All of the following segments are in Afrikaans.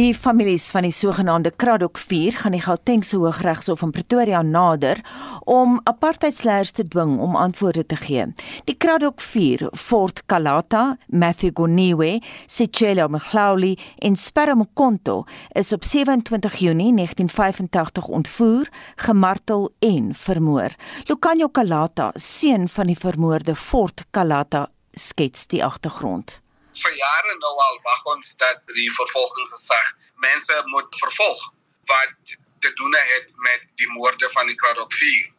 Die families van die sogenaamde Kraddock 4 gaan die Gautengse Hooggeregshof in Pretoria nader om apartheidsleiers te dwing om antwoorde te gee. Die Kraddock 4, Fort Kalata, Matthew Goniwe, Sicelo Mkhlauli en Sperro Mkonto is op 27 Junie 1985 ontvoer, gemartel en vermoor. Lucanio Kalata, seun van die vermoorde Fort Kalata, skets die agtergrond vir jare nou al wag ons dat die vervolgingsgesag mense moet vervolg wat te doen het met die moorde van die Kraddock 4.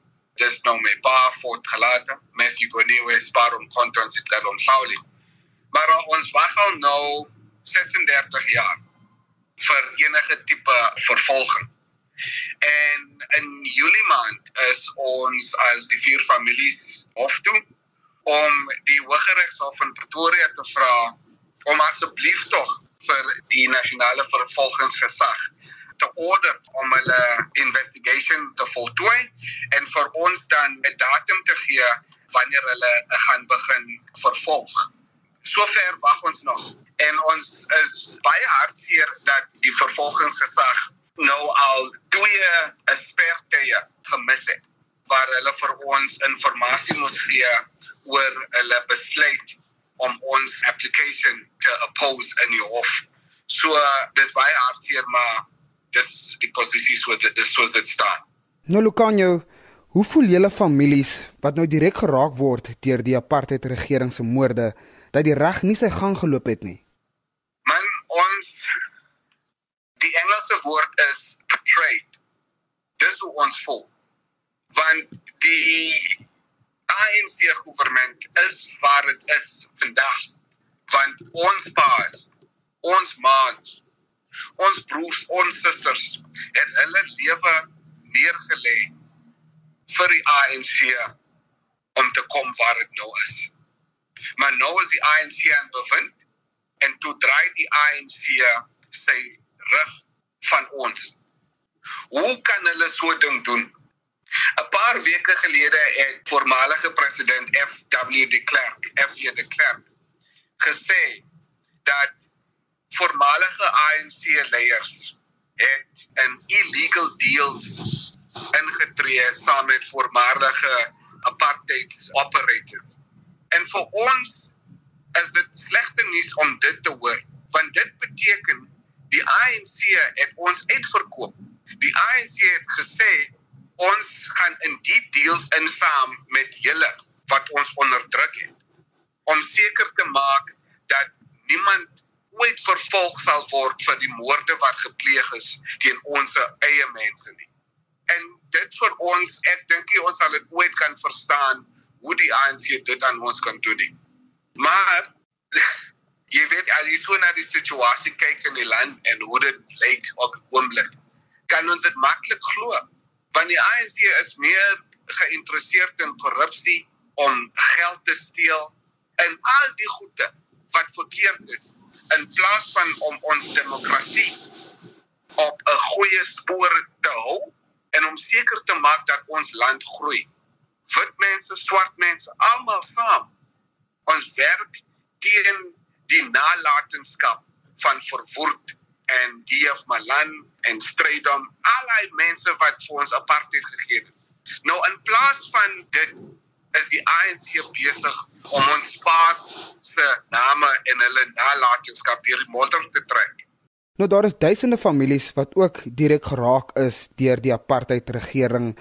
Dis nou my pa voort gelate, Messi Goniwe Sparum Contons het dan ontsoulig. Maar ons wag al nou 36 jaar vir enige tipe vervolging. En in Julie maand is ons as die vier families hof toe om die Hooggeregshof in Pretoria te vra om asseblief tog vir die nasionale vervolgingsgesag te order om hulle investigation te voltooi en vir ons dan 'n datum te gee wanneer hulle gaan begin vervolg. Sover wag ons nog en ons is baie hartseer dat die vervolgingsgesag nou al twee aspertye gemis het waar hulle vir ons inligting moes gee oor hulle besluit om ons application te oppose in die hof. So dis baie hartseer maar dis die posisie so dit is soos dit staan. Nou Lucanio, hoe voel julle families wat nou direk geraak word deur die apartheid regering se moorde dat die reg nie sy gang geloop het nie? Man ons die Engelse woord is betrayed. Dis hoe ons voel. Want die ANC regering is waar dit is vandag. Want ons paas ons maats ons broers ons susters het hulle lewe neergelê vir die ANC om te kom waar dit nou is. Maar nou is die ANC aan bevind en toe draai die ANC sy rug van ons. Hoe kan hulle so ding doen 'n paar weke gelede het voormalige president F.W. de Klerk, F.W. de Klerk, gesê dat voormalige ANC leiers het in illegal deals ingetree saam met voormalige apartheid operators. En vir ons is dit slegte nuus om dit te hoor, want dit beteken die ANC het ons uitverkoop. Die ANC het gesê ons gaan in diep deals insaam met julle wat ons onderdruk het om seker te maak dat niemand ooit vervolg sal word vir die moorde wat gepleeg is teen ons eie mense nie. En dit vir ons, ek dink ons sal dit ooit kan verstaan hoe die ANC dit aan ons kan doen nie. Maar jy weet as jy so na die situasie kyk in die land en hoe dit lyk op oomblik, kan ons dit maklik glo want die ANC is meer geïnteresseerd in korrupsie om geld te steel en al die goede wat verkeerd is in plaas van om ons demokrasie op 'n goeie spoor te hou en om seker te maak dat ons land groei. Wit mense, swart mense, almal saam. Ons werk teen die nalatenskap van verwoord en DF Malan en Strydom, al die mense wat vir ons apartheid gegee het. Nou in plaas van dit is die ANC besig om ons paas se name en hulle nalatenskap deur die modder te trek. Nou daar is duisende families wat ook direk geraak is deur die apartheid regering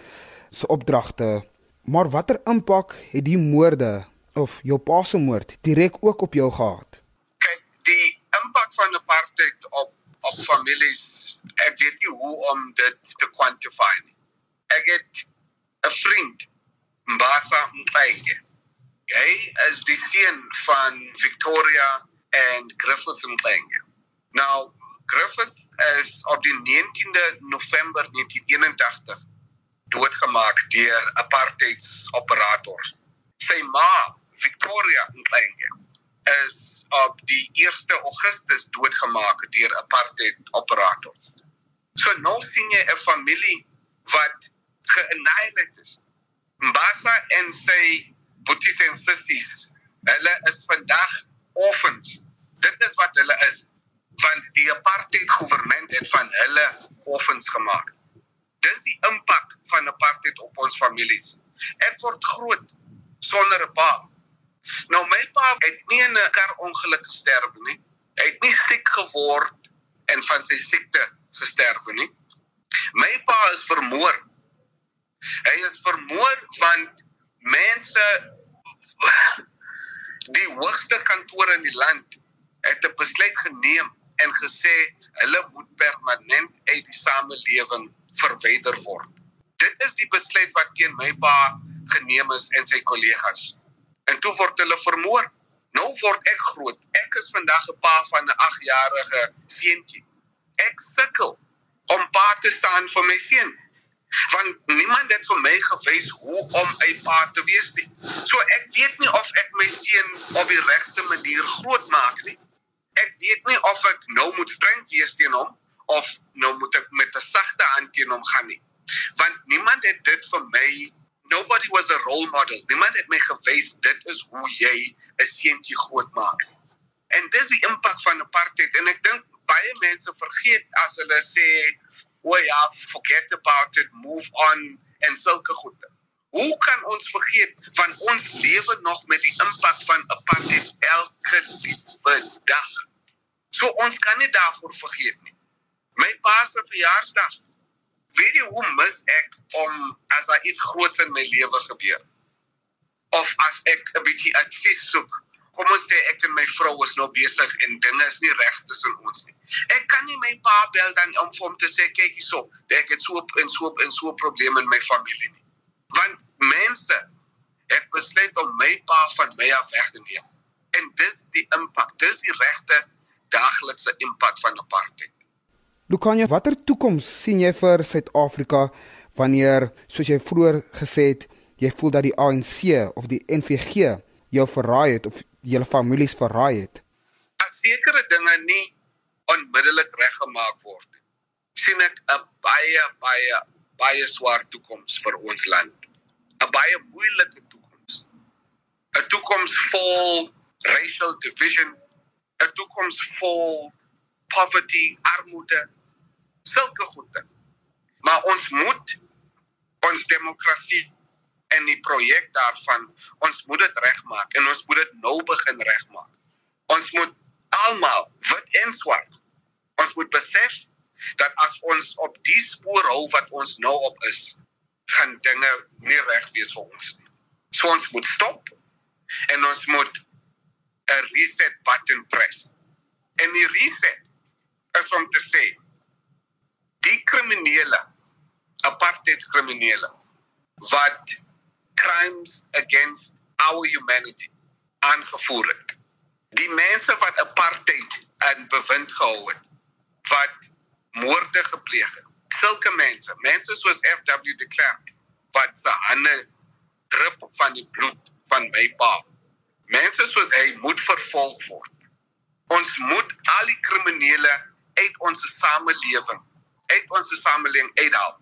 se opdragte. Maar watter impak het die moorde of jou pa se moord direk ook op jou gehad? Kyk, die impak van apartheid op op families ek weet nie hoe om dit te quantify nie. Ek het 'n vriend Mbasa Mfenge hy is die seun van Victoria en Griffith Mfenge nou Griffith is op die 19de November 1981 doodgemaak deur apartheid operators sy ma Victoria Mfenge is op die 1 Augustus doodgemaak deur apartheid operators. So nou sien jy 'n familie wat geannihilated is. Mbasa en sy boeties en sissies, hulle is vandag orphans. Dit is wat hulle is want die apartheid regering het van hulle offens gemaak. Dis die impak van apartheid op ons families. Ek word groot sonder 'n pa. Nou my pa het nie 'n kar ongeluk gesterf nie. Hy het nie siek geword en van sy siekte gesterf nie. My pa is vermoor. Hy is vermoor want mense die hoogste kantoor in die land het 'n besluit geneem en gesê hulle moet permanent uit die samelewing verwyder word. Dit is die besluit wat teen my pa geneem is en sy kollegas. En toe word hulle vermoor. Nou word ek groot. Ek is vandag 'n pa van 'n 8-jarige seentjie. Ek sukkel om pa te staan vir my seun. Want niemand het vir my gewys hoe om 'n pa te wees nie. So ek weet nie of ek my seun op die regte manier grootmaak nie. Ek weet nie of ek nou moet streng wees teen hom of nou moet ek met 'n sagte hand teen hom gaan nie. Want niemand het dit vir my nobody was a role model. Niemand het my gewys dit is hoe jy 'n seentjie grootmaak. En dis die impak van apartheid en ek dink baie mense vergeet as hulle sê o ja, forget about it, move on en sulke goede. Hoe kan ons vergeet van ons lewe nog met die impak van apartheid elke liewe dag? So ons kan nie daarvoor vergeet nie. My pa se verjaarsdag. Weet jy hoe mis ek om as daar iets groots in my lewe gebeur? Of as ek 'n bietjie advies soek kom ons sê ek en my vrou is nou besig en dinge is nie reg tussen ons nie. Ek kan nie my pa bel dan om vir hom te sê kyk hierso, ek het so en so en so probleme in my familie nie. Want mense het besluit om my pa van my af weg te neem. En dis die impak, dis die regte daaglikse impak van apartheid. Lukanya, watter toekoms sien jy vir Suid-Afrika wanneer soos jy vroeër gesê het, jy voel dat die ANC of die NVG jou verraai het of julle families verraai het? As sekere dinge nie onmiddellik reggemaak word, sien ek 'n baie baie baie swaar toekoms vir ons land. 'n Baie moeilike toekoms. 'n Toekoms vol racial division, 'n toekoms vol poverty, armoede, sulke goede. Maar ons moet ons demokrasie en die projek daarvan ons moet dit regmaak en ons moet dit nou begin regmaak. Ons moet almal wit en swart ons moet besef dat as ons op die spoor hou wat ons nou op is, gaan dinge nie reg wees vir ons nie. So ons moet stop en ons moet 'n reset button press. En die reset is om te sê die kriminele apartheid kriminele wat crimes against our humanity aangevoer het. Die mense wat apartheid in bewind gehou het, wat moorde gepleeg het. Sulke mense, mense soos FW de Klerk wat se hande drup van die bloed van my pa. Mense soos hy moet vervolg word. Ons moet al die kriminele uit ons samelewing, uit ons samelewing uithaal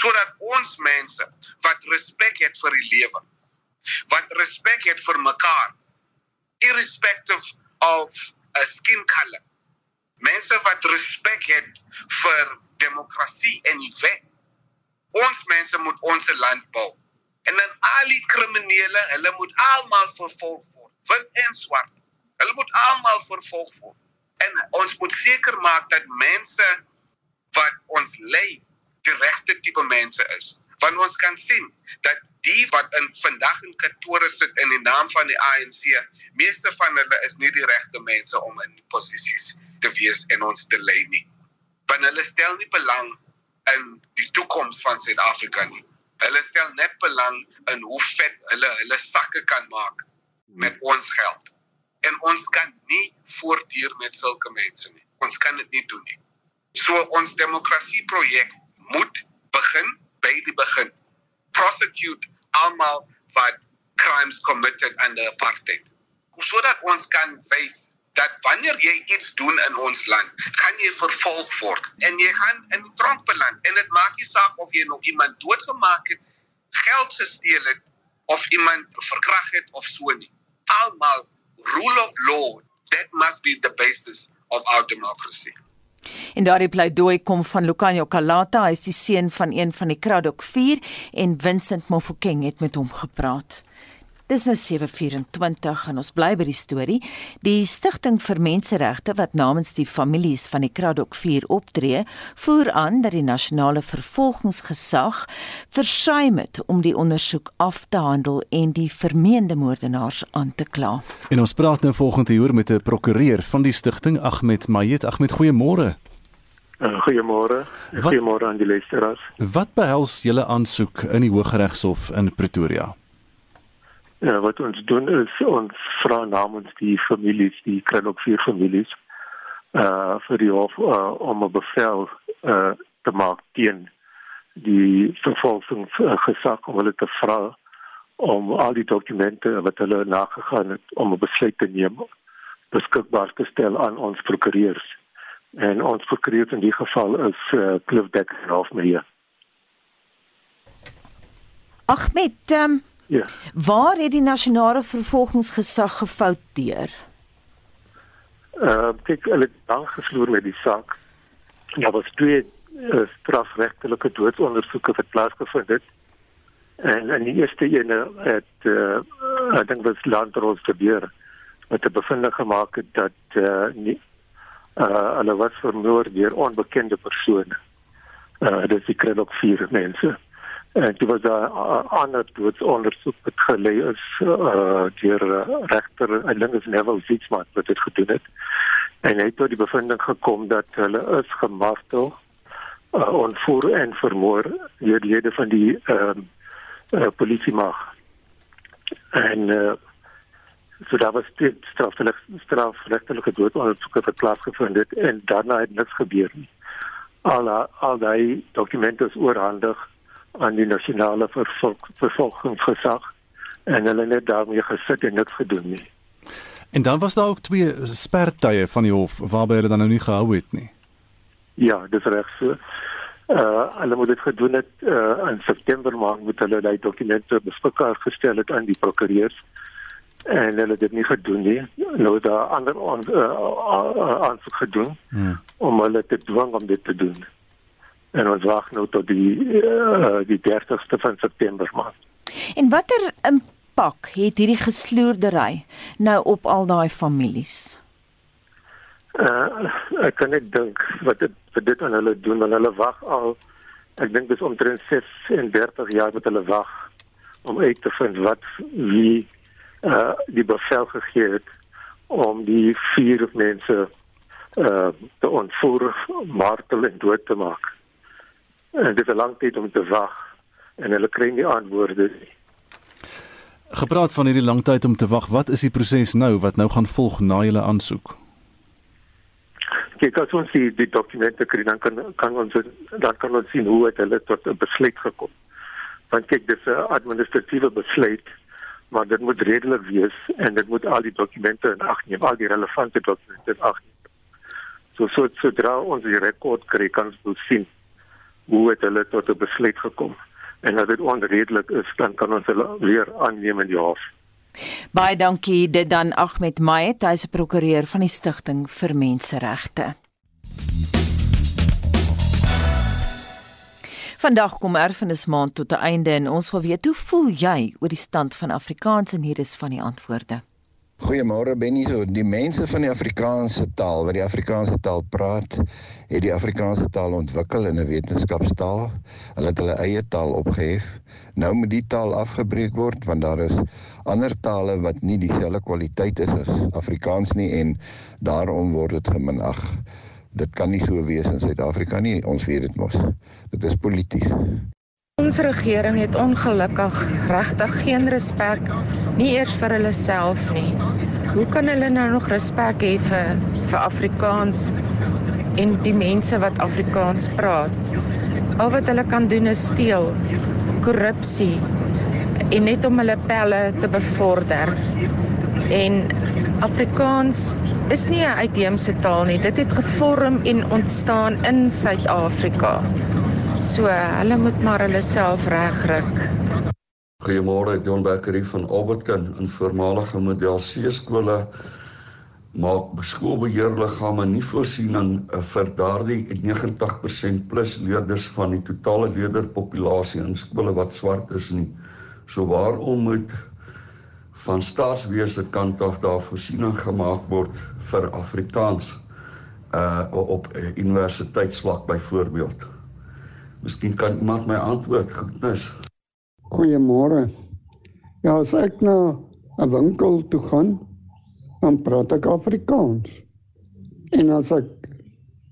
sodat ons mense wat respek het vir die lewe wat respek het vir mekaar irrespective of a skin color mense wat respek het vir demokrasie en die wet ons mense moet ons land bou. En dan al die kriminele hulle moet almal vervolg word wit en swart hulle moet almal vervolg word. En ons moet seker maak dat mense wat ons lei die regte tipe mense is. Want ons kan sien dat die wat in vandag in kantore sit in die naam van die ANC, meeste van hulle is nie die regte mense om in posisies te wees en ons te lei nie. Want hulle stel nie belang in die toekoms van Suid-Afrika nie. Hulle stel net belang in hoe vet hulle hulle sakke kan maak met ons geld. En ons kan nie voortduur met sulke mense nie. Ons kan dit nie doen nie. So ons demokrasie projek moet begin by die begin. Prosecute almal wat crimes committed under apartheid. Sodat ons kan wys dat wanneer jy iets doen in ons land, gaan jy vervolg word en jy gaan in tronk beland en dit maak nie saak of jy nog iemand doodgemaak het, geld gesteel het of iemand verkragt het of so nie. Almal rule of law, that must be the basis of our democracy. En daardie pleidooi kom van Lucanio Calata, hy is die seun van een van die Kraddock 4 en Vincent Mofokeng het met hom gepraat. Dis nou 724 en ons bly by die storie. Die Stichting vir Menseregte wat namens die families van die Kraddock 4 optree, voer aan dat die nasionale vervolgingsgesag versuim het om die ondersoek af te handel en die vermeende moordenaars aan te kla. En ons praat nou volgende uur met 'n prokureur van die stigting Ahmed Mayet. Ahmed, goeiemôre. Uh, goeiemôre. Goeiemôre aan die luisteraars. Wat behels julle aansoek in die Hooggeregshof in Pretoria? Ja, wat ons doen is ons vra namens die families, die Krenok vier families, uh vir die hof uh, om 'n bevel uh te maak teen die vervolgingsgesag om hulle te vra om al die dokumente wat hulle nagegaan het om 'n besluit te neem beskikbaar te stel aan ons prokureurs. En ons prokureur in die geval is uh, Cliff Dekker of Meyer. Ahmed, um, Ja. Waar het die nasionale vervolgingsgesag gefouteer? Uh kyk, hulle het lank gesloer met die saak. Daar was twee uh, strafregtelike doodsondersoeke wat plaasgevind het. En in die eerste een het uh ek dink was Landros gebeur met 'n bevinding gemaak het dat uh nie uh hulle was vermoor deur onbekende persone. Uh dis die kry ook vier mense. En dit was 'n ander doodsondersoek wat gelei is uh, deur uh, regter Linus Neville Fitzman wat dit gedoen het. En hy het tot die bevinding gekom dat hulle is gemartel, uh, ontvoer en vermoor deur lede van die ehm uh, uh, polisie mag. En uh, so daar was dit straffelik strafregtelike doodsondersoek wat plaasgevind het en daarna het niks gebeur nie. Al al die dokumente is oorhandig aan die nasionale vervolgingsgesag en hulle net daarmee gesit en niks gedoen nie. En dan was daar ook twee spertye van die hof waarby hulle dan nou nie gehou het nie. Ja, dis reg so. Uh hulle moet dit gedoen het uh in September maand moet hulle die dokumente beskikbaar gestel het aan die prokureurs en hulle het dit nie gedoen nie. Nou daar ander aan uh, aansoek gedoen hmm. om hulle te dwing om dit te doen en ons wag nou tot die uh, die 30ste van September maand. En watter impak het hierdie gesloerdery nou op al daai families? Uh, ek kan net dink wat dit wat dit aan hulle doen want hulle wag al ek dink dis omtrent 36 jaar met hulle wag om uit te vind wat wie uh die bevel gegee het om die vier mense uh te ontvoer, martel en dood te maak. En dit is 'n lang tyd om te wag en hulle kry nie antwoorde nie. Gepraat van hierdie lang tyd om te wag, wat is die proses nou wat nou gaan volg na julle aansoek? Kyk, as ons die, die dokumente kry, dan kan kan ons dan kan ons sien hoe het hulle tot 'n besluit gekom. Want kyk, dis 'n administratiewe besluit, maar dit moet redelik wees en dit moet al die dokumente in ag neem, al die relevante dokumente in ag neem. So so sodra ons die rekord kry, kan ons sien hoe het hulle tot 'n besluit gekom en as dit onredelik is dan kan ons hulle weer aanneem in die hof. Baie dankie dit dan Ahmed Mayet, hy's 'n prokureur van die Stichting vir Menseregte. Vandag kom erfenis maand tot 'n einde en ons wil weet hoe voel jy oor die stand van Afrikaans en hier is van die antwoorde. Goeiemôre Benny. So die mense van die Afrikaanse taal wat die Afrikaanse taal praat, het die Afrikaanse taal ontwikkel in 'n wetenskapstaal. Hulle het hulle eie taal opgehef. Nou moet die taal afgebreek word want daar is ander tale wat nie dieselfde kwaliteit is as Afrikaans nie en daarom word dit geminag. Dit kan nie so wees in Suid-Afrika nie. Ons weet dit mos. Dit is polities. Ons regering het ongelukkig regtig geen respek nie eers vir hulle self nie. Hoe kan hulle nou nog respek hê vir vir Afrikaans en die mense wat Afrikaans praat? Al wat hulle kan doen is steel, korrupsie en net om hulle pelle te bevorder. En Afrikaans is nie 'n uitheemse taal nie. Dit het gevorm en ontstaan in Suid-Afrika. So hulle moet maar hulle self regryk. Goeiemôre, John Beckery van Alberton in voormalige model C skole maak skoolbeheerliggame nie voorsiening eh, vir daardie 90% plus leerders van die totale leerderpopulasie in skole wat swart is nie. So waarom moet van staatswese kant af daar voorsiening gemaak word vir Afrikaans uh op universiteitsvlak byvoorbeeld. Miskien kan iemand my antwoord. Goednis. Goeiemôre. Ja, as ek na 'n winkel toe gaan, dan praat ek Afrikaans. En as ek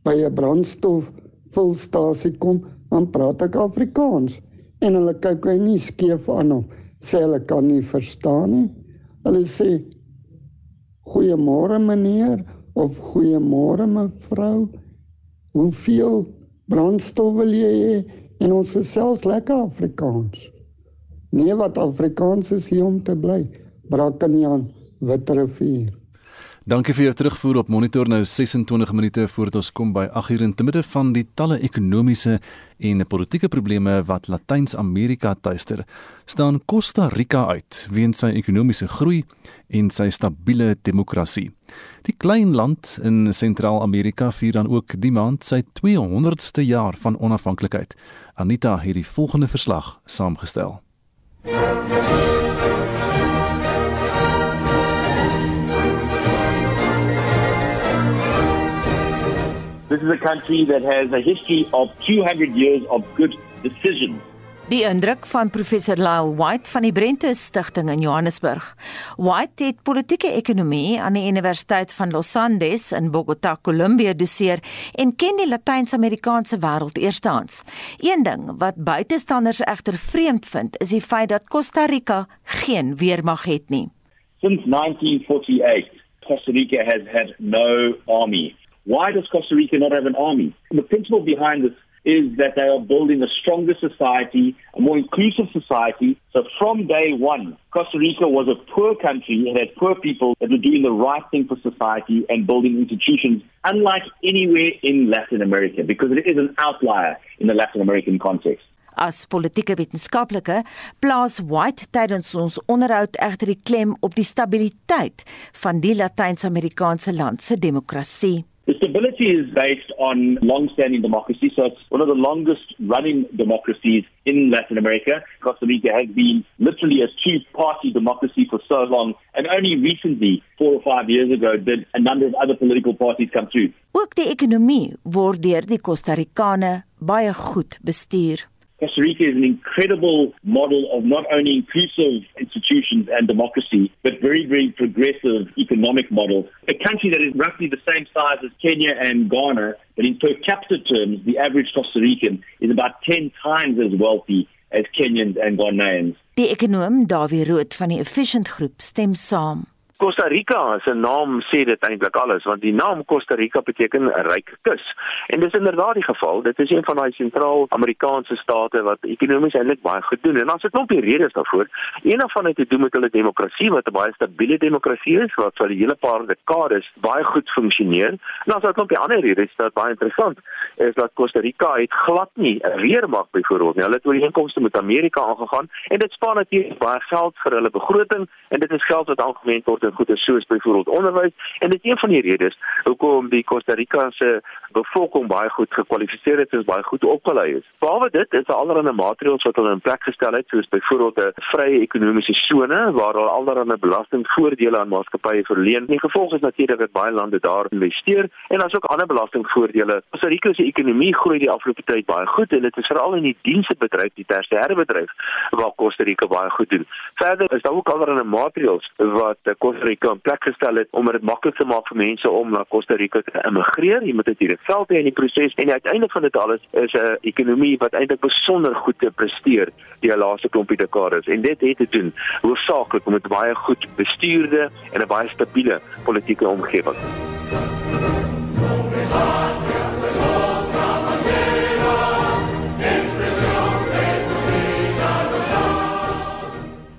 by 'n brandstof vulstasie kom, dan praat ek Afrikaans. En hulle kyk my nie skeef aan of sê hulle kan nie verstaan nie. Hulle sê goeiemôre meneer of goeiemôre mevrou. Hoeveel brandstof wil jy hê? En ons gesels lekker Afrikaans. Nee, wat Afrikaans is hier om te bly. Brakkenjan, Witrivier. Dankie vir jou terugvoer op monitor nou 26 minute voordat ons kom by 8 uur in te midde van die talle ekonomiese en politieke probleme wat Latyns-Amerika tuister. staan Costa Rica uit weens sy ekonomiese groei en sy stabiele demokrasie. Die klein land in Sentraal-Amerika vier dan ook die maand sy 200ste jaar van onafhanklikheid. Anita het die volgende verslag saamgestel. This is a country that has a history of 200 years of good decisions. Die indruk van professor Lyle White van die Brentus Stichting in Johannesburg. White het politieke ekonomie aan die Universiteit van Los Andes in Bogota, Kolumbie doseer en ken die Latyns-Amerikaanse wêreld eerstehands. Een ding wat buitestanders egter vreemd vind, is die feit dat Costa Rica geen weermag het nie. Since 1948, Costa Rica has had no army. Why does Costa Rica not have an army? The principle behind this is that they are building a stronger society, a more inclusive society. So from day one, Costa Rica was a poor country. It had poor people that were doing the right thing for society and building institutions, unlike anywhere in Latin America, because it is an outlier in the Latin American context. As politieke wetenskaplike plaas White tydens ons onderhoud egter die klem op die stabiliteit van die Latyns-Amerikaanse land se demokrasie. The stability is based on long-standing democracy, so it's one of the longest-running democracies in Latin America. Costa Rica has been literally a two-party democracy for so long, and only recently, four or five years ago, did a number of other political parties come through. Ook die ekonomie word deur die Costa Ricaane baie goed bestuur. Costa Rica is an incredible model of not only inclusive institutions and democracy, but very, very progressive economic model. A country that is roughly the same size as Kenya and Ghana, but in per capita terms, the average Costa Rican is about 10 times as wealthy as Kenyans and Ghanaians. Die ekonom Dawie Rood van die Efficient Groep stem saam. Costa Rica se naam sê dit eintlik alles want die naam Costa Rica beteken 'n ryk kus. En dis inderdaad die geval. Dit is een van daai sentraal-Amerikaanse state wat ekonomies eintlik baie goed doen. En dan sit nog die redes daarvoor. Een van dit het te doen met hulle demokrasie wat 'n baie stabiele demokrasie is wat vir 'n hele paar dekades baie goed funksioneer. En is daar nog 'n ander rede wat baie interessant is dat Costa Rica het glad nie 'n weermag byvoorbeeld nie. Hulle het ooreenkomste met Amerika aangegaan en dit spaar natuurlik baie geld vir hulle begroting en dit is geld wat algemeen word in goeie soos byvoorbeeld onderwys en dit is een van die redes hoekom die Costa Rica se bevolking baie goed gekwalifiseer het en baie goed opgelei is. Behalwe dit is daar allerlei maatreëls wat hulle in plek gestel het soos byvoorbeeld 'n vrye ekonomiese sone waar hulle allerlei belastingvoordele aan maatskappye verleen. Die gevolg is natuurlik dat baie lande daar investeer en daar's ook ander belastingvoordele. Costa Rica se ekonomie groei die afgelope tyd baie goed en dit is veral in die diensbedryf, die tersiêre bedryf waar Costa Rica baie goed doen. Verder is daar ook allerlei maatreëls wat Costa Rica in plek gestel het om dit maklik te maak vir mense om na Costa Rica te immigreer. Jy moet dit hier veld hê in die proses en uiteindelik van dit alles is 'n ekonomie wat eintlik besonder goed te presteer die laaste klompie dekades en dit het te doen hoofsaaklik met baie goed bestuurde en 'n baie stabiele politieke omgewing.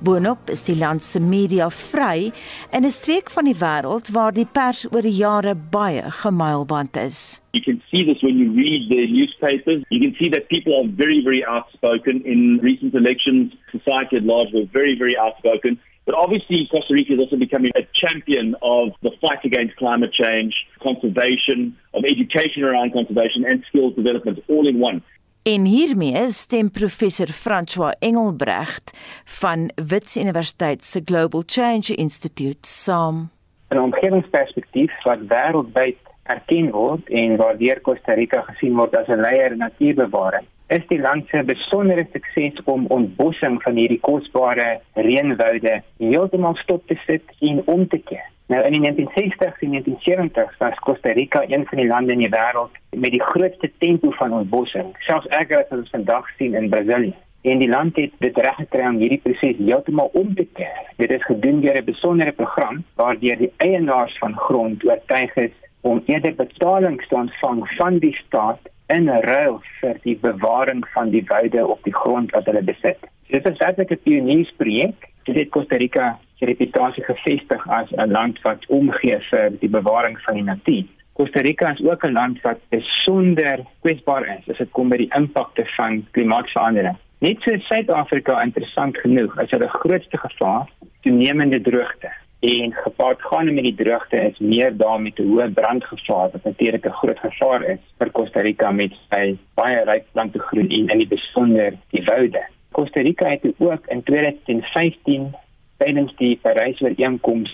Boonop is die land se media vry in 'n streek van die wêreld waar die pers oor die jare baie gemylband is. You can see this when you read the newspapers. You can see that people are very, very outspoken in recent elections. Society at large was very, very outspoken. But obviously, Costa Rica is also becoming a champion of the fight against climate change, conservation, of education around conservation, and skills development all in one. En hiermee stem professor François Engelbrecht van Wits Universiteit se Global Change Institute saam. 'n Omgewingsperspektief wat wêreldwyd erken word en waardeur Costa Rica gesien word as 'n leier in natuurbewaring is die land se besondere sukses om ontbossing van hierdie kosbare reënwoude heeltemal stop te sit en om te keer. Nou in die 1960s en 1970s was Costa Rica een van die lande in die wêreld met die grootste tempo van ontbossing, selfs erger as wat ons vandag sien in Brasilië. En die land het dit reg gekry om hierdie proses heeltemal om te keer. Dit is gedoen deur 'n besondere program waardeur die eienaars van grond oortuig is om eerder betalings te ontvang van die staat in ruil vir die bewaring van die woude op die grond wat hulle besit. Dit is 'n pioniersprojek. Dit het Costa Rica se reputasie gevestig as 'n land wat omgee vir die bewaring van die natuur. Costa Rica is ook 'n land wat besonder kwesbaar is as dit kom by die impakte van klimaatsverandering. Net so Suid-Afrika interessant genoeg as hulle grootste gevaar toenemende droogte en gepaard gaan met die droogte is meer daarmee te hoë brandgevaar wat natuurlik 'n groot gevaar is vir Costa Rica met sy baie ryk plantegroei en in die besonder die woude. Costa Rica het ook in 2015 tydens die Parys-ooreenkoms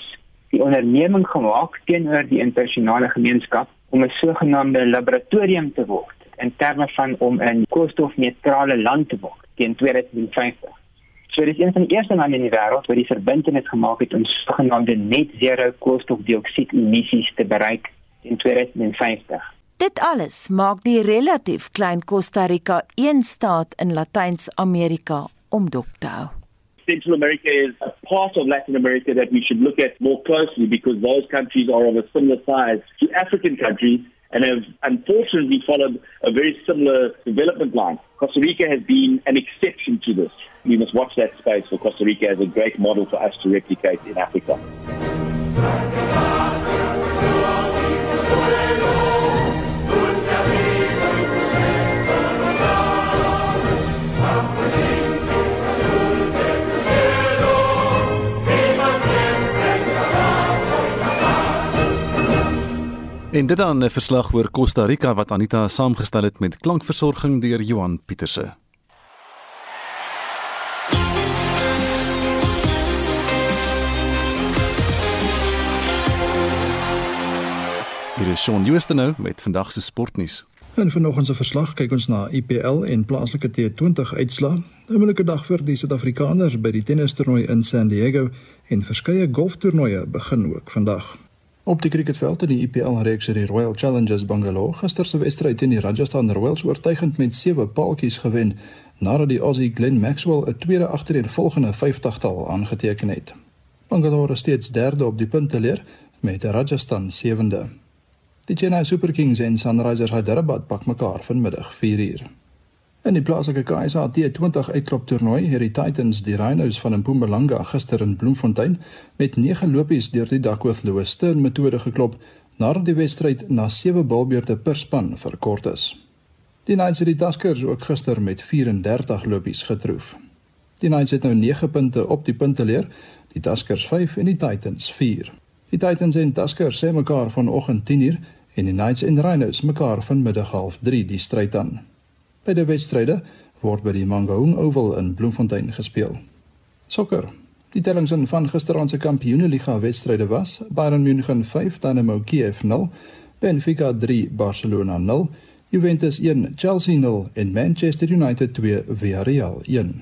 die onderneming gemaak teenoor die internasionale gemeenskap om 'n sogenaamde laboratorium te word in terme van om 'n koolstofneutrale land te word teen 2050. So dit is een van die eerste lande in die wêreld wat die verbintenis gemaak het om sogenaamde net zero koolstofdioksied emissies te bereik in 2050. Dit alles maak die relatief klein Costa Rica een staat in Latyns-Amerika om dop te hou. Central America is a part of Latin America that we should look at more closely because those countries are of a similar size to African countries and have unfortunately followed a very similar development line. Costa Rica has been an exception to this. We must watch that space for Costa Rica as a great model for us to replicate in Africa. En dit dan 'n verslag oor Costa Rica wat Anita saamgestel het met klankversorging deur Johan Pieterse. Hier is Shaun Jooste nou met vandag se sportnuus. In vanoggend se verslag kyk ons na IPL en plaaslike T20 uitslae. 'n Moeilike dag vir die Suid-Afrikaners by die tennistoernooi in San Diego en verskeie golftoernooie begin ook vandag. Op die cricketveld in die IPL reeks het die Royal Challengers Bangalore gister se wedstryd teen die Rajasthan Royals oortuigend met 7 paaltjies gewen nadat die Aussie Glenn Maxwell 'n tweede agtereenvolgende 50-tal aangeteken het. Bangalore is steeds derde op die punteleer met Rajasthan sewende. Die Chennai Super Kings en Sunrisers Hyderabad pak mekaar vanmiddag 4uur. In die plaaslike KSA T20 uitklop toernooi het die Titans die Rhinos van Mpumalanga gister in Bloemfontein met 9 lopies deur die Duckworth Lewis Stern metode geklop nadat die wedstryd na 7 balbeurte per span verkort is. Die Knights het die Tuskers ook gister met 34 lopies getroof. Die Knights het nou 9 punte op die punteleer, die Tuskers 5 en die Titans 4. Die Titans en Tuskers sê mekaar vanoggend 10uur en die Knights en Rhinos mekaar vanmiddag 0:30 die stryd aan. Beide wedstryde word by die Mangaung Oval in Bloemfontein gespeel. Sokker. Die tellings in van gisteraand se Kampioenligga wedstryde was: Bayern München 5, Dynamo Kiev 0, Benfica 3, Barcelona 0, Juventus 1, Chelsea 0 en Manchester United 2, Villarreal 1.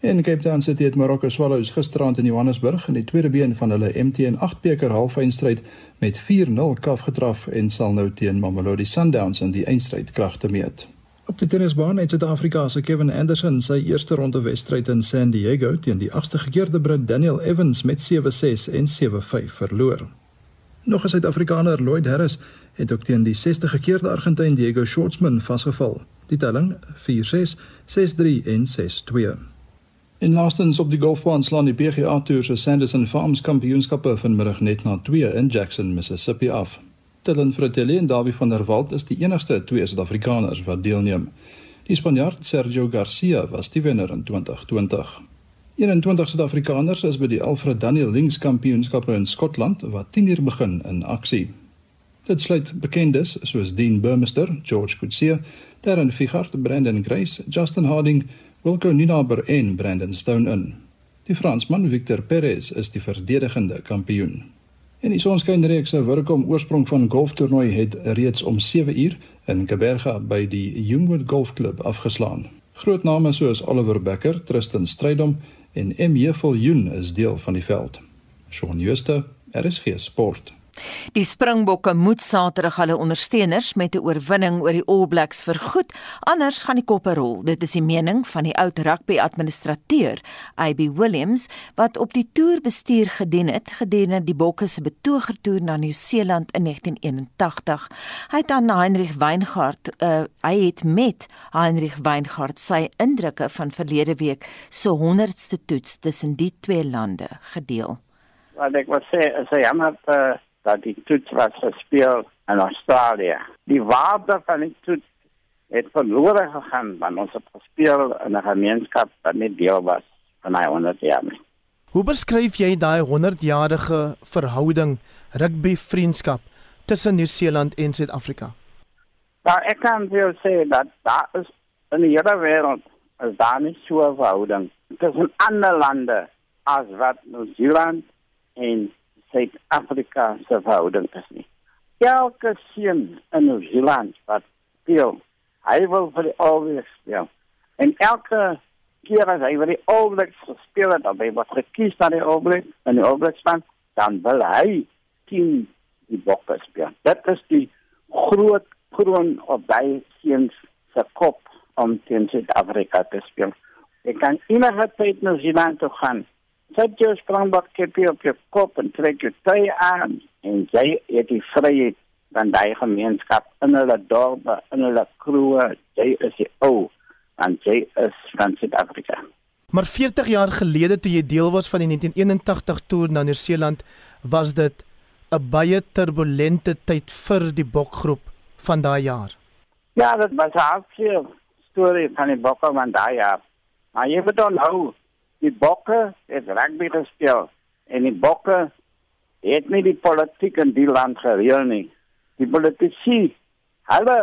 En Cape Town City het Marokko Swallows gisteraand in Johannesburg in die tweede been van hulle MTN 8 beker halfeindstryd met 4-0 kaf getraf en sal nou teen Mamelodi Sundowns in die eindstryd kragte meet. Op die tennisbaan het Suid-Afrika se Kevin Anderson sy eerste ronde wedstryd in San Diego teen die agste gekeerde Brit Daniel Evans met 7-6 en 7-5 verloor. Nog 'n Suid-Afrikaner, Lloyd Harris, het ook teen die 60 gekeerde Argentyn Diego Schwartzman vasgeval. Die telling 4-6, 6-3 en 6-2. In laastens op die golfbaan slaan die PGA Tour se Sanderson Farms Kampioenskappe vanmiddag net na 2 in Jackson, Mississippi af. Dylan Fratelli en Davie van der Walt is die enigste twee Suid-Afrikaners wat deelneem. Die Spanjaard Sergio Garcia was die wenner in 2020. 21 Suid-Afrikaners is by die Alfred Daniel Links Kampioenskappe in Skotland wat 10 uur begin in aksie. Dit sluit bekendes soos Dean Burmester, George Coetzee, Darren Figart, Brandon Grace, Justin Harding, Wilco Ninaber en Brandon Stone in. Die Fransman Victor Perez is die verdedigende kampioen. En die sonskynreeks se Wurkom oorsprong van golftoernooi het reeds om 7 uur in Kaberga by die Youngwood Golfklub afgeslaan. Groot name soos Oliver Becker, Tristan Strydom en M. Viljoen is deel van die veld. Shaun Schuster, RSG Sport. Die Springbokke moet Saterdag hulle ondersteuners met 'n oorwinning oor die All Blacks vergoed, anders gaan die koppe rol. Dit is die mening van die oud rugby-administrateur, AB Williams, wat op die toer bestuur gedien het gedurende die Bokke se betogertoer na Nieu-Seeland in 1981. Hy het aan Heinrich Weingart, uh, hy het met Heinrich Weingart sy indrukke van verlede week se 100ste toets tussen die twee lande gedeel. Wat ek wou sê, is hy jammer uh dat die toets was gespeel in Australië. Die waarde van die toets het verlore gegaan want ons het gespeel in 'n gemeenskap wat nie deel was van my 100 jaar nie. Hoe beskryf jy daai 100-jarige verhouding rugby vriendskap tussen Nieu-Seeland en Suid-Afrika? Nou, ek kan vir sê dat daar is in die hele wêreld is daar nie so 'n verhouding tussen ander lande as wat Nieu-Seeland en Suid-Afrika se verhouding is nie. Elke seun in Nieu-Seeland wat speel, hy wil vir die All speel. En elke keer as hy vir die All Blacks speel het, dan word gekies na die All Blacks en die All span, dan wil hy teen die Bokke speel. Dit is die groot kroon op daai seuns se kop om teen Suid-Afrika te speel. Ek kan enige tyd na Nieu-Seeland toe gaan Sit jou sprangbok kepie op jou kop en trek jou tye aan en jy het die vryheid van daai gemeenskap in hulle dorpe, in hulle kroe. Jy is die ou en jy is van Suid-Afrika. Maar 40 jaar gelede toe jy deel was van die 1981 toer na Nieu-Seeland, was dit 'n baie turbulente tyd vir die bokgroep van daai jaar. Ja, dit was 'n hartseer storie van die bokke van daai jaar. Maar jy moet onthou, die bokke het rugby gespeel en die bokke het nie die politiek in die land gereël nie. Die politici hulle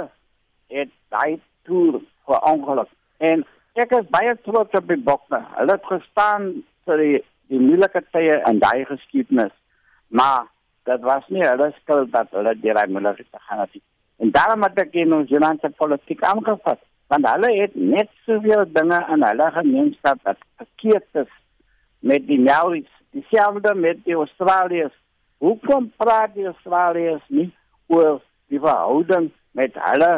het daai toer vir ongeluk en ek is baie trots op die bokke. Hulle het gestaan vir die die moeilike tye in daai geskiedenis. Maar dit was nie hulle skuld dat hulle daai moeilike tye gegaan het. En daarom het ek in ons Zeelandse politiek aangevat want hulle het net soveel dinge in hulle gemeenskap wat verkeerd is met die Maoris, dieselfde met die Australiërs. Hoekom praat die Australiërs nie oor die verhouding met hulle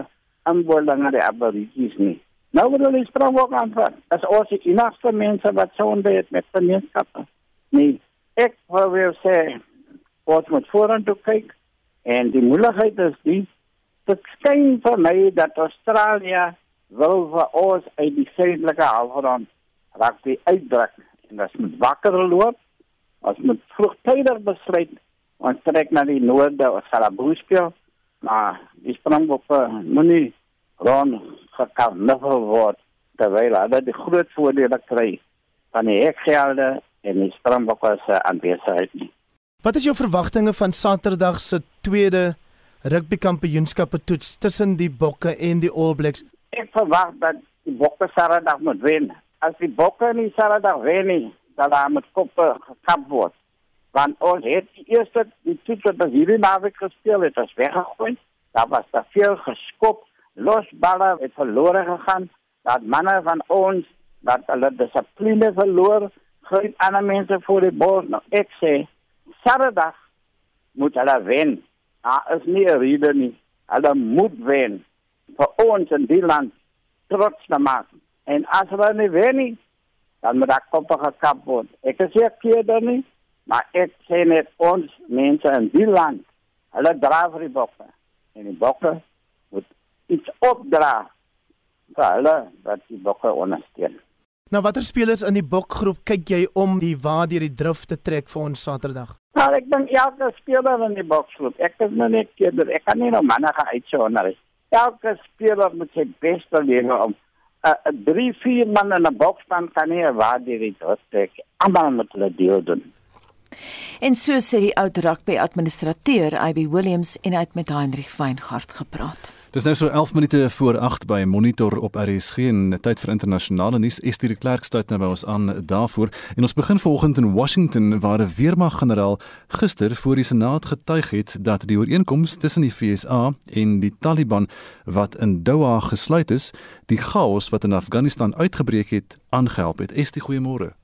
inwoners die Aborigines nie? Nou wil hulle sprong ook aanvat. As ons die enigste mense wat so ontdek met gemeenskappe. Nee, ek wil sê wat moet vorentoe kyk en die moontlikheid is die dit skyn vir my dat Australië wil vir ons uit die suidelike halfrond raak die uitdruk en dit moet wakker loop. Ons moet vroegtydig besluit om trek na die noorde of Salabuspio, maar die sprongbokke moenie rond gekarnaval word terwyl hulle die groot voordele kry van die hekgelde en die sprongbokke se aanbesigheid nie. Wat is jou verwagtinge van Saterdag se tweede rugby kampioenskappe toets tussen die Bokke en die All Blacks ek verwag dat die bokke Saterdag moet wen. As die bokke nie Saterdag wen nie, dan dan moet koppe gekap word. Want ons het die eerste die titel wat hierdie naweek gespeel het, as weggegooi. Daar was daar veel geskop, los balle het verlore gegaan. Dat manne van ons dat hulle dissipline verloor, groot ander mense voor die bos. Nou ek sê Saterdag moet hulle wen. Daar is nie 'n rede nie. Hulle moet wen vir ons in die land trots te maak. En as hulle nie wen nie, dan moet ek kop gekap word. Ek is hier keer dan nie, maar ek sê net ons mense in die land, hulle dra vir die bokke. En die bokke moet iets opdra vir hulle wat die bokke ondersteun. Nou watter spelers in die bokgroep kyk jy om die waar deur die drif te trek vir ons Saterdag? Nou ek dink elke speler in die bokgroep. Ek is nou net keer, ek kan nie nou manne gaan uitsonder nie elke speler moet sy beste lewe om uh, drie vier man in 'n boks staan kan nie waar die dit trek. Almal moet hulle deel doen. En so sê die oud rugby administrateur IB Williams en hy het met Heinrich Weingart gepraat. Dis nou so 11 minute voor 8 by Monitor op RSG en tyd vir internasionale nuus. Estie de Klerk staan nou by ons aan daarvoor. En ons begin vanoggend in Washington waar 'n weermaggeneraal gister voor die Senaat getuig het dat die ooreenkoms tussen die FSA en die Taliban wat in Doha gesluit is, die chaos wat in Afghanistan uitgebreek het, aangehelp het. Estie, goeiemôre.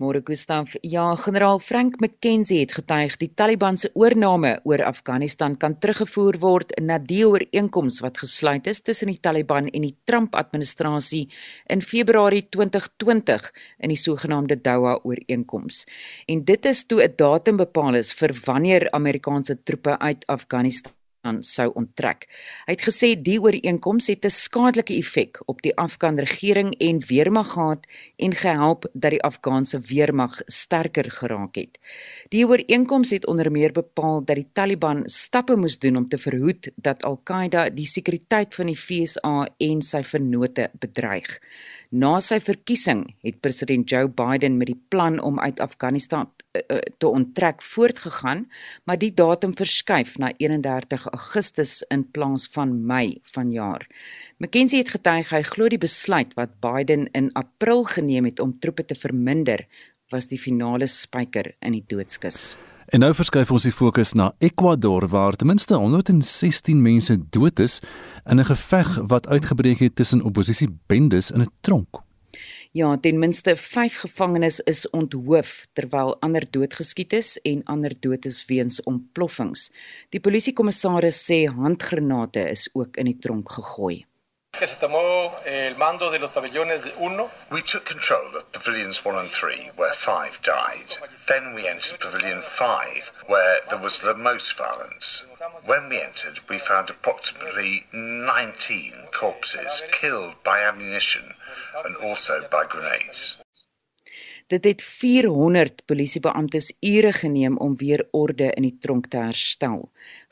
Môre Gustaf, ja, generaal Frank McKenzie het getuig die Taliban se oorneem oor Afghanistan kan teruggevoer word na die ooreenkoms wat gesluit is tussen die Taliban en die Trump-administrasie in Februarie 2020 in die sogenaamde Doha ooreenkoms. En dit is toe 'n datum bepaal is vir wanneer Amerikaanse troepe uit Afghanistan aan sou onttrek. Hy het gesê die ooreenkoms het 'n skadelike effek op die Afghan regering en weermag gehad en gehelp dat die Afghaanse weermag sterker geraak het. Die ooreenkoms het onder meer bepaal dat die Taliban stappe moes doen om te verhoed dat Al-Qaeda die sekuriteit van die FSA en sy vennote bedreig. Na sy verkiesing het president Joe Biden met die plan om uit Afghanistan eh, eh, te onttrek voortgegaan, maar die datum verskuif na 31 Augustus in plaas van Mei vanjaar. McKenzie het getuig hy glo die besluit wat Biden in April geneem het om troepe te verminder was die finale spyker in die doodskus. En nou verskuif ons die fokus na Ecuador waar ten minste 116 mense dood is in 'n geveg wat uitgebreek het tussen oppositiebendes in 'n tronk. Ja, ten minste 5 gevangenes is onthoof terwyl ander doodgeskiet is en ander dood is weens ontploffings. Die polisiekommissaris sê handgranate is ook in die tronk gegooi. Que se tomó el mando de los pabellones 1. We took control of pavilions 1 and 3, where five died. Then we entered pavilion 5, where there was the most violence. When we entered, we found approximately 19 corpses killed by ammunition and also by grenades. Dit het 400 polisiebeamptes ure geneem om weer orde in die tronk te herstel.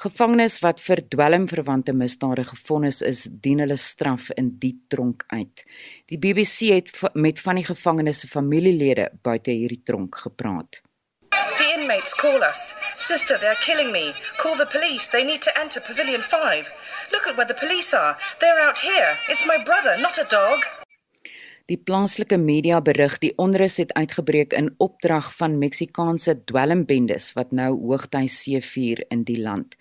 Gevangenes wat vir dwelmverwante misdade gefonnis is, dien hulle straf in die tronk uit. Die BBC het met van die gevangenes se familielede buite hierdie tronk gepraat. The inmates call us. Sister, they're killing me. Call the police. They need to enter pavilion 5. Look at where the police are. They're out here. It's my brother, not a dog. Die plaaslike media berig die onrus het uitgebreek in opdrag van Meksikaanse dwelmbendes wat nou hoogtyd seevier in die land.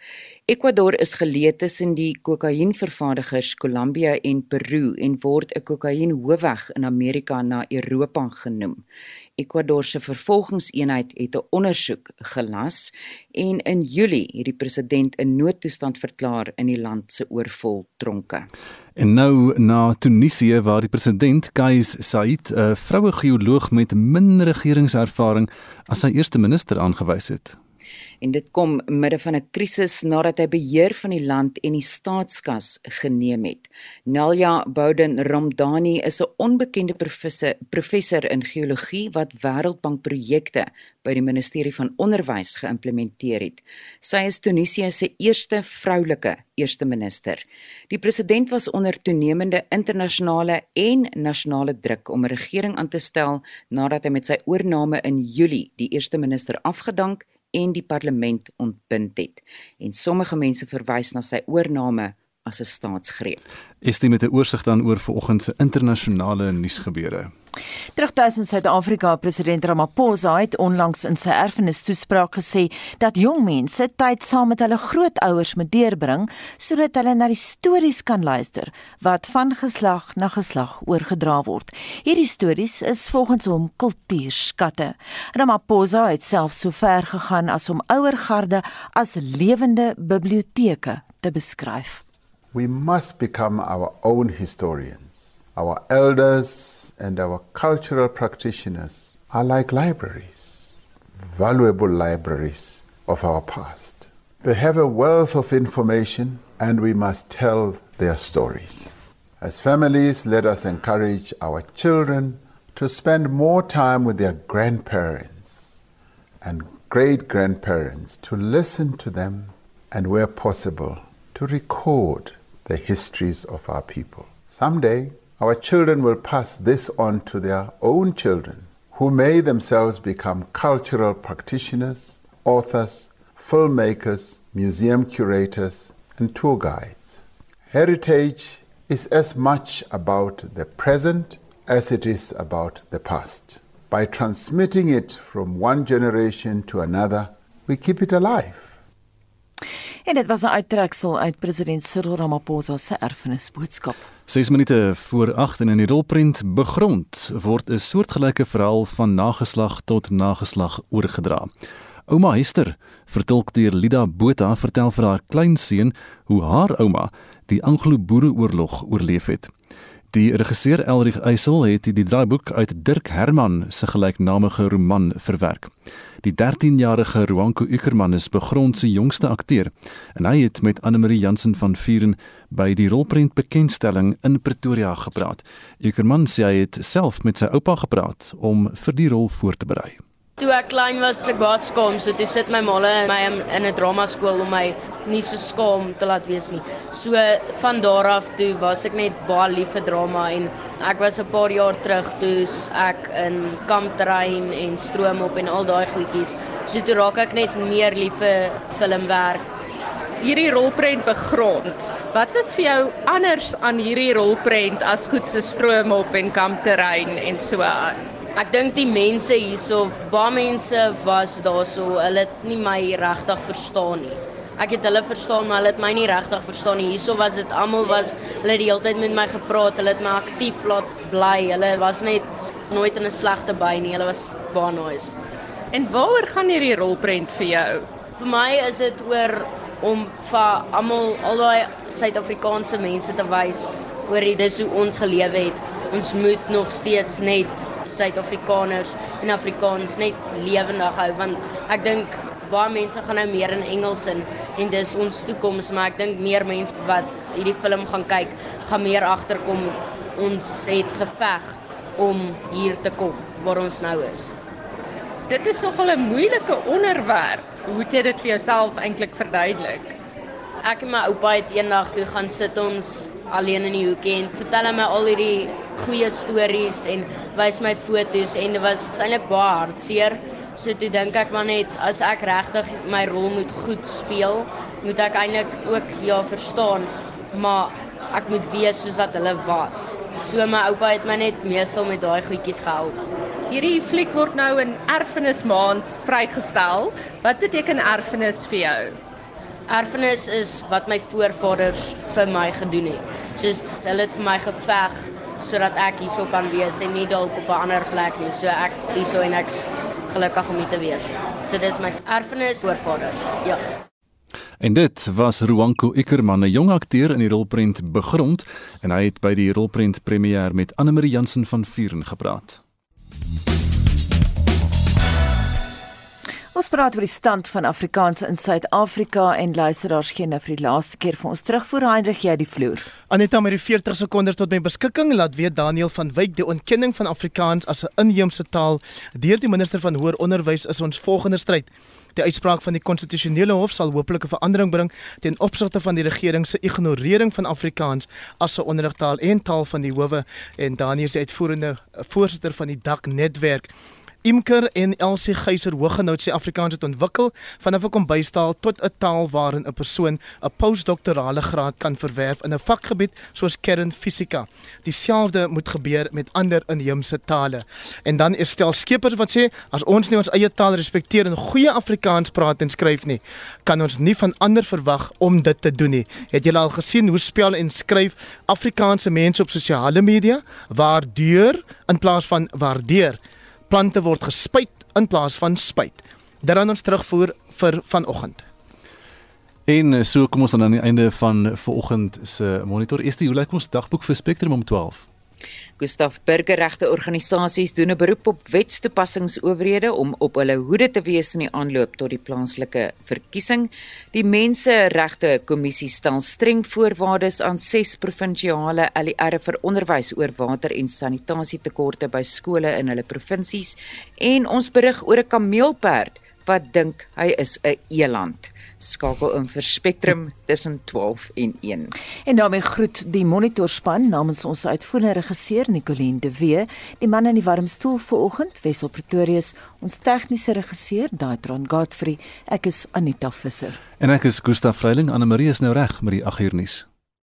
Ecuador is geleë tussen die kokainvervaardigers Kolumbia en Peru en word 'n kokainhoofweg in Amerika na Europa genoem. Ecuador se vervolgingseenheid het 'n ondersoek gelas en in Julie het die president 'n noodtoestand verklaar in die land se oorvol tronke. En nou na Tunesië waar die president Kais Saied 'n vroue geoloog met min regeringservaring as sy eerste minister aangewys het en dit kom midde van 'n krisis nadat hy beheer van die land en die staatskas geneem het. Nalja Bouden Ramdani is 'n onbekende professor, professor in geologie wat Wêreldbank projekte by die Ministerie van Onderwys geïmplementeer het. Sy is Tunesië se eerste vroulike eerste minister. Die president was onder toenemende internasionale en nasionale druk om 'n regering aan te stel nadat hy met sy oorneem in Julie die eerste minister afgedank en die parlement ontbind het. En sommige mense verwys na sy oorneem as 'n staatsgreep. Is dit met 'n oorsig dan oor vanoggend se internasionale nuusgebeure? Terugtuis in Suid-Afrika, president Ramaphosa het onlangs in sy erfenistoespraak gesê dat jong mense tyd saam met hulle grootouers moet deurbring sodat hulle na die stories kan luister wat van geslag na geslag oorgedra word. Hierdie stories is volgens hom kultuurskatte. Ramaphosa het self so ver gegaan as om ouergarde as lewende biblioteke te beskryf. We must become our own historians. Our elders and our cultural practitioners are like libraries, valuable libraries of our past. They have a wealth of information and we must tell their stories. As families, let us encourage our children to spend more time with their grandparents and great grandparents, to listen to them, and where possible, to record the histories of our people. Someday, Our children will pass this on to their own children, who may themselves become cultural practitioners, authors, filmmakers, museum curators, and tour guides. Heritage is as much about the present as it is about the past. By transmitting it from one generation to another, we keep it alive. En dit was 'n uittreksel uit president Cyril Ramaphosa se erfenisboodskap. 6 minute voor 8 en in die rolprent begrond word 'n soortgelyke verhaal van nageslag tot nageslag oorgedra. Ouma Hester, vertolk deur Lida Botha, vertel vir haar kleinseun hoe haar ouma die Anglo-Boereoorlog oorleef het. Die regisseur Elrig Eysel het die draaiboek uit Dirk Herman se gelyknamige roman verwerk. Die 13-jarige Ruanko Ukerman is begrond se jongste akteur en hy het met Anne-Marie Jansen van Vuren by die rolprent bekendstelling in Pretoria gepraat. Ukerman sê hy het self met sy oupa gepraat om vir die rol voor te berei. Toe ek klein was, ek was skaam, so toe sit my maale in my in 'n drama skool om my nie so skaam te laat wees nie. So van daar af toe was ek net baie lief vir drama en ek was 'n paar jaar terug toe ek in kampterrein en stroom op en al daai goedjies. So toe raak ek net meer lief vir filmwerk. Hierdie rolprent begrond. Wat was vir jou anders aan hierdie rolprent as goed se stroom op en kampterrein en so aan? Ek dink die mense hierso, baie mense was daarso, hulle het nie my regtig verstaan nie. Ek het hulle verstaan, maar hulle het my nie regtig verstaan nie. Hierso was dit almal was hulle die hele tyd met my gepraat, hulle het my aktief laat bly. Hulle was net nooit in 'n slegte by nie. Hulle was baie nice. En waaroor gaan hierdie rolprent vir jou? Vir my is dit oor om vir almal al daai Suid-Afrikaanse mense te wys oor dit dis hoe ons gelewe het. Ons moet nog steeds net Suid-Afrikaners en Afrikaans net lewendig hou want ek dink baie mense gaan nou meer in Engels in en dis ons toekoms maar ek dink meer mense wat hierdie film gaan kyk gaan meer agterkom ons het geveg om hier te kom waar ons nou is. Dit is nogal 'n moeilike onderwerp. Hoe het jy dit vir jouself eintlik verduidelik? Ek en my oupa het eendag toe gaan sit ons alleen in die hoekie en vertel hom al hierdie goeie stories en wys my foto's en dit was eintlik baie hartseer. So toe dink ek maar net as ek regtig my rol moet goed speel, moet ek eintlik ook ja verstaan, maar ek moet wees soos wat hulle was. So my oupa het my net meestal met daai goedjies gehelp. Hierdie fliek word nou in erfenismaand vrygestel. Wat beteken erfenis vir jou? Erfenis is wat my voorvaders vir my gedoen het. Soos hulle het vir my geveg sodat ek hierso kan wees en nie dalk op 'n ander plek nie. So ek is hierso en ek's gelukkig om hier te wees. So dis my erfenis voorvaders. Ja. En dit was Ruanko Ikerman, 'n jong akteur in die rolprent Begrond en hy het by die rolprent premier met Anne Marie Jansen van Vuren gepraat. Ons praat oor die stand van Afrikaans in Suid-Afrika en luisteraars gee nou vir die laaste keer vir ons terugvoer Hendrik jy die vloer. Aneta met die 40 sekondes tot my beskikking laat weet Daniel van Wyk die ontkenning van Afrikaans as 'n inheemse taal deur die minister van hoër onderwys is ons volgende stryd. Die uitspraak van die konstitusionele hof sal hopelik 'n verandering bring ten opsigte van die regering se ignorering van Afrikaans as 'n onderrigtaal en taal van die howe en Daniel is die uitvoerende voorsitter van die DAK netwerk. Imker en Elsie Geyser Hoogenout sê Afrikaans het ontwikkel vanaf 'n kombuistaal tot 'n taal waarin 'n persoon 'n postdoktorale graad kan verwerf in 'n vakgebied soos kernfisika. Dieselfde moet gebeur met ander inheemse tale. En dan is stel skepers wat sê as ons nie ons eie taal respekteer en goeie Afrikaans praat en skryf nie, kan ons nie van ander verwag om dit te doen nie. Het julle al gesien hoe spel en skryf Afrikaanse mense op sosiale media? Waardeur in plaas van waardeer plante word gespuit in plaas van spuit. Dit dan ons terugvoer vir vanoggend. En eh, so kom ons dan aan die einde van vanoggend se monitor. Eerste, hoe lyk ons dagboek vir Spectrum om 12? Gustaf Burgerregte organisasies doen 'n beroep op wetstoepassingsowerhede om op hulle hoede te wees in die aanloop tot die plaaslike verkiesing. Die Menseregte Kommissie stel streng voorwaardes aan ses provinsiale ALR vir onderwys oor water en sanitasietekorte by skole in hulle provinsies en ons berig oor 'n kameelperd wat dink hy is 'n eland. Skakel in vir Spectrum tussen 12 en 1. En daarmee groet die monitorspan namens ons uitvoerende regisseur Nicoline de Wee, die man in die warm stoel vanoggend, Wessel Pretorius, ons tegniese regisseur Daitron Godfrey. Ek is Anita Visser. En ek is Gustaf Vreiling. Anne Marie is nou reg met die 8 uur nuus.